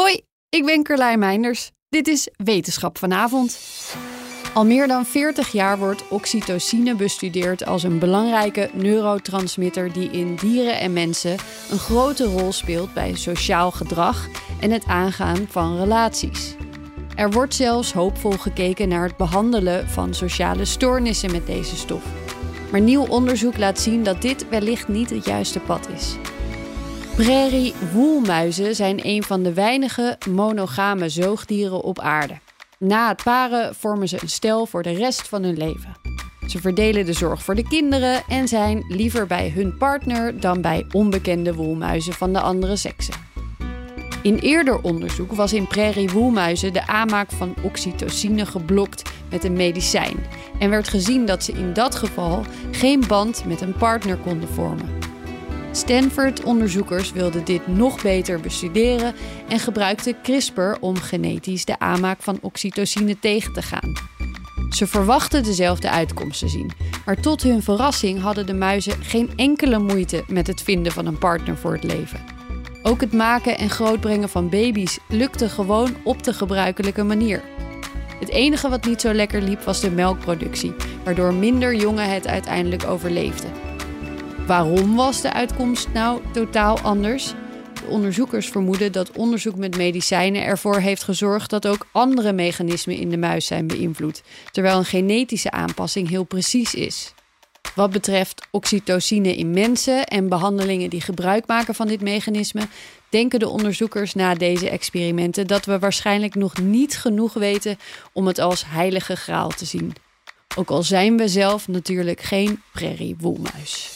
Hoi, ik ben Carlijn Meinders. Dit is Wetenschap vanavond. Al meer dan 40 jaar wordt oxytocine bestudeerd als een belangrijke neurotransmitter die in dieren en mensen een grote rol speelt bij sociaal gedrag en het aangaan van relaties. Er wordt zelfs hoopvol gekeken naar het behandelen van sociale stoornissen met deze stof. Maar nieuw onderzoek laat zien dat dit wellicht niet het juiste pad is. Prairie-woelmuizen zijn een van de weinige monogame zoogdieren op aarde. Na het paren vormen ze een stel voor de rest van hun leven. Ze verdelen de zorg voor de kinderen en zijn liever bij hun partner dan bij onbekende woelmuizen van de andere sekse. In eerder onderzoek was in prairiewoelmuizen de aanmaak van oxytocine geblokt met een medicijn en werd gezien dat ze in dat geval geen band met een partner konden vormen. Stanford-onderzoekers wilden dit nog beter bestuderen en gebruikten CRISPR om genetisch de aanmaak van oxytocine tegen te gaan. Ze verwachten dezelfde uitkomst te zien, maar tot hun verrassing hadden de muizen geen enkele moeite met het vinden van een partner voor het leven. Ook het maken en grootbrengen van baby's lukte gewoon op de gebruikelijke manier. Het enige wat niet zo lekker liep was de melkproductie, waardoor minder jongen het uiteindelijk overleefden. Waarom was de uitkomst nou totaal anders? De onderzoekers vermoeden dat onderzoek met medicijnen ervoor heeft gezorgd dat ook andere mechanismen in de muis zijn beïnvloed, terwijl een genetische aanpassing heel precies is. Wat betreft oxytocine in mensen en behandelingen die gebruik maken van dit mechanisme, denken de onderzoekers na deze experimenten dat we waarschijnlijk nog niet genoeg weten om het als heilige graal te zien. Ook al zijn we zelf natuurlijk geen prairiewoelmuis.